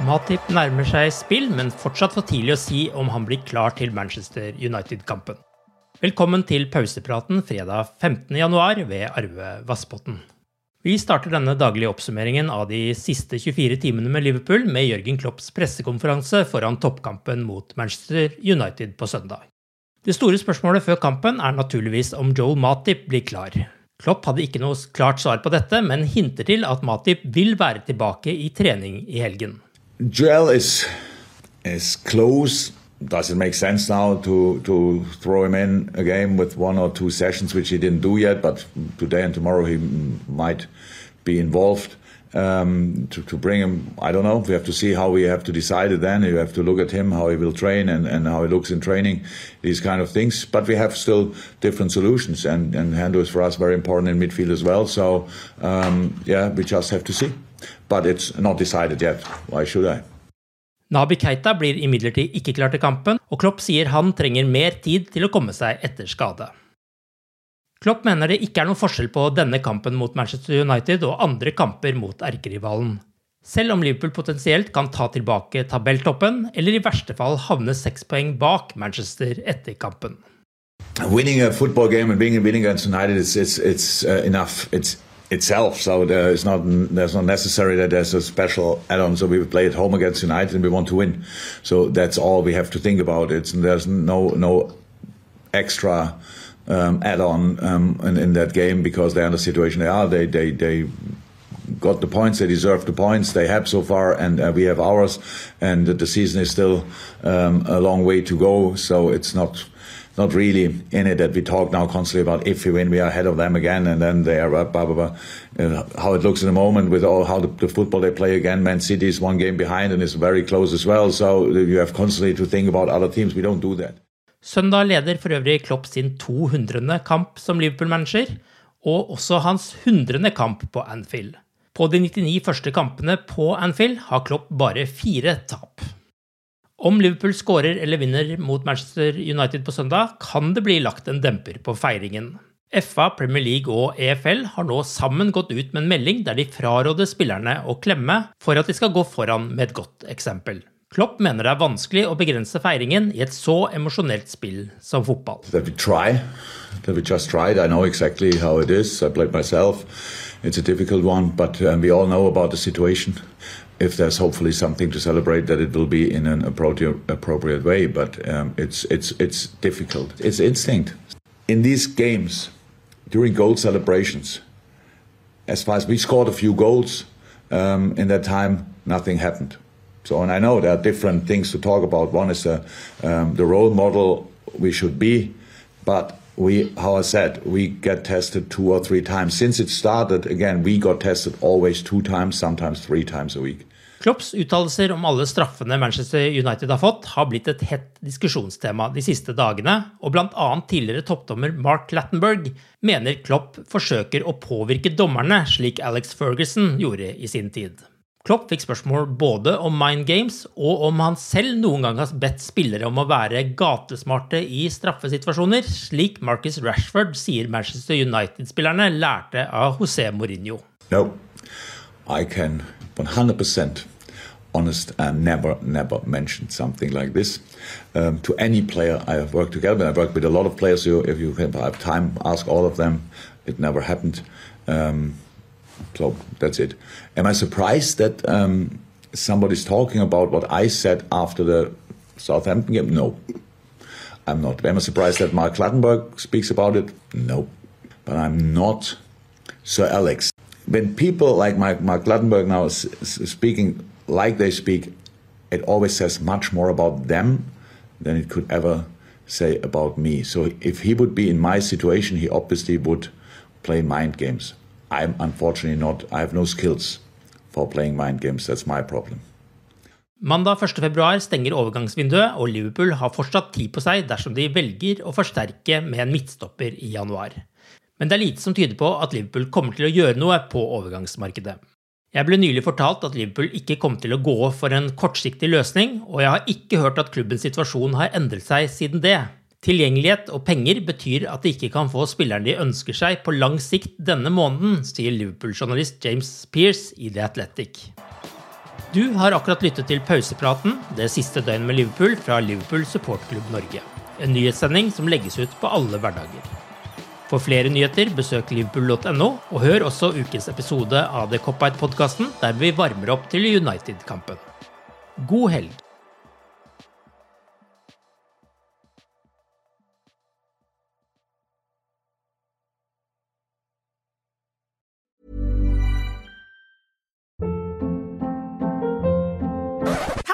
Matip nærmer seg spill, men fortsatt for tidlig å si om han blir klar til Manchester United-kampen. Velkommen til pausepraten fredag 15.1 ved Arve Vassbotn. Vi starter denne daglige oppsummeringen av de siste 24 timene med Liverpool med Jørgen Klopps pressekonferanse foran toppkampen mot Manchester United på søndag. Det store spørsmålet før kampen er naturligvis om Joel Matip blir klar. Klopp hadde ikke noe klart svar på dette, men hinter til at Matip vil være tilbake i trening i helgen. Joel is is close. Does it make sense now to to throw him in a game with one or two sessions, which he didn't do yet? But today and tomorrow he might be involved. Um, to, to bring him, I don't know. We have to see how we have to decide it then. You have to look at him, how he will train and, and how he looks in training, these kind of things. But we have still different solutions, and, and Hendo is for us very important in midfield as well. So, um, yeah, we just have to see. But it's not decided yet. Why should I? Nabi Keita blir imidlertid ikke klar til kampen, og Klopp sier han trenger mer tid til å komme seg etter skade. Klopp mener det ikke er noen forskjell på denne kampen mot Manchester United og andre kamper mot erkerivalen. Selv om Liverpool potensielt kan ta tilbake tabelltoppen, eller i verste fall havne seks poeng bak Manchester etter kampen. Winning a football game and being winning against United, it's, it's uh, enough. It's itself. So there is not there's not necessary that there's a special add-on. So we play at home against United and we want to win. So that's all we have to think about. It's and there's no no extra um, add-on um, in, in that game because they're in the situation they are. They they they got the points. They deserve the points they have so far, and uh, we have ours. And the season is still um, a long way to go. So it's not not really in it that we talk now constantly about if we win, we are ahead of them again, and then they are blah, blah, blah. And how it looks in the moment with all how the, the, football they play again. Man City is one game behind and is very close as well. So you have constantly to think about other teams. We don't do that. Søndag leder for øvrig Klopp sin 200. kamp som Liverpool-manager, og også hans 100. kamp på Anfield. På de 99 første kampene på Anfield har Klopp bare fire tap. Om Liverpool skårer eller vinner mot Manchester United på søndag, kan det bli lagt en demper på feiringen. FA, Premier League og EFL har nå sammen gått ut med en melding der de fraråder spillerne å klemme for at de skal gå foran med et godt eksempel. Klopp mener det er vanskelig å begrense feiringen i et så emosjonelt spill som fotball. That we try, that we just tried. I know exactly how it is. I played. It's a difficult one, but um, we all know about the situation. If there's hopefully something to celebrate, that it will be in an appropriate, way. But um, it's it's it's difficult. It's instinct. In these games, during goal celebrations, as far as we scored a few goals um, in that time, nothing happened. So, and I know there are different things to talk about. One is the um, the role model we should be, but we, how I said, we get tested two or three times since it started. Again, we got tested always two times, sometimes three times a week. Klopps uttalelser om alle straffene Manchester United har fått, har blitt et hett diskusjonstema de siste dagene, og bl.a. tidligere toppdommer Mark Lattenberg mener Klopp forsøker å påvirke dommerne, slik Alex Ferguson gjorde i sin tid. Klopp fikk spørsmål både om mind games og om han selv noen gang har bedt spillere om å være gatesmarte i straffesituasjoner, slik Marcus Rashford sier Manchester United-spillerne lærte av José Mourinho. No, I can 100% honest and never, never mentioned something like this um, to any player I have worked together. I've worked with a lot of players. So if you have time, ask all of them. It never happened. Um, so that's it. Am I surprised that um, somebody's talking about what I said after the Southampton game? No, I'm not. Am I surprised that Mark Clattenburg speaks about it? No, but I'm not Sir Alex. When people like Mark, Mark Clattenburg now is, speaking like they speak, it always says much more about them than it could ever say about me. So if he would be in my situation, he obviously would play mind games. I'm unfortunately not. I have no skills for playing mind games. That's my problem. Mandag 1.2 stenger overgangsvinduet, og Liverpool har fortsatt tid på seg dersom de velger å forsterke med en midtstopper i januar. Men det er lite som tyder på at Liverpool kommer til å gjøre noe på overgangsmarkedet. Jeg ble nylig fortalt at Liverpool ikke kom til å gå for en kortsiktig løsning, og jeg har ikke hørt at klubbens situasjon har endret seg siden det. Tilgjengelighet og penger betyr at de ikke kan få spilleren de ønsker seg på lang sikt denne måneden, sier Liverpool-journalist James Pearce i The Athletic. Du har akkurat lyttet til pausepraten, det siste døgnet med Liverpool fra Liverpool supportklubb Norge. En nyhetssending som legges ut på alle hverdager. For flere nyheter, besøk liverpool.no, og hør også ukens episode av The Cop-Out-podkasten, der vi varmer opp til United-kampen. God helg!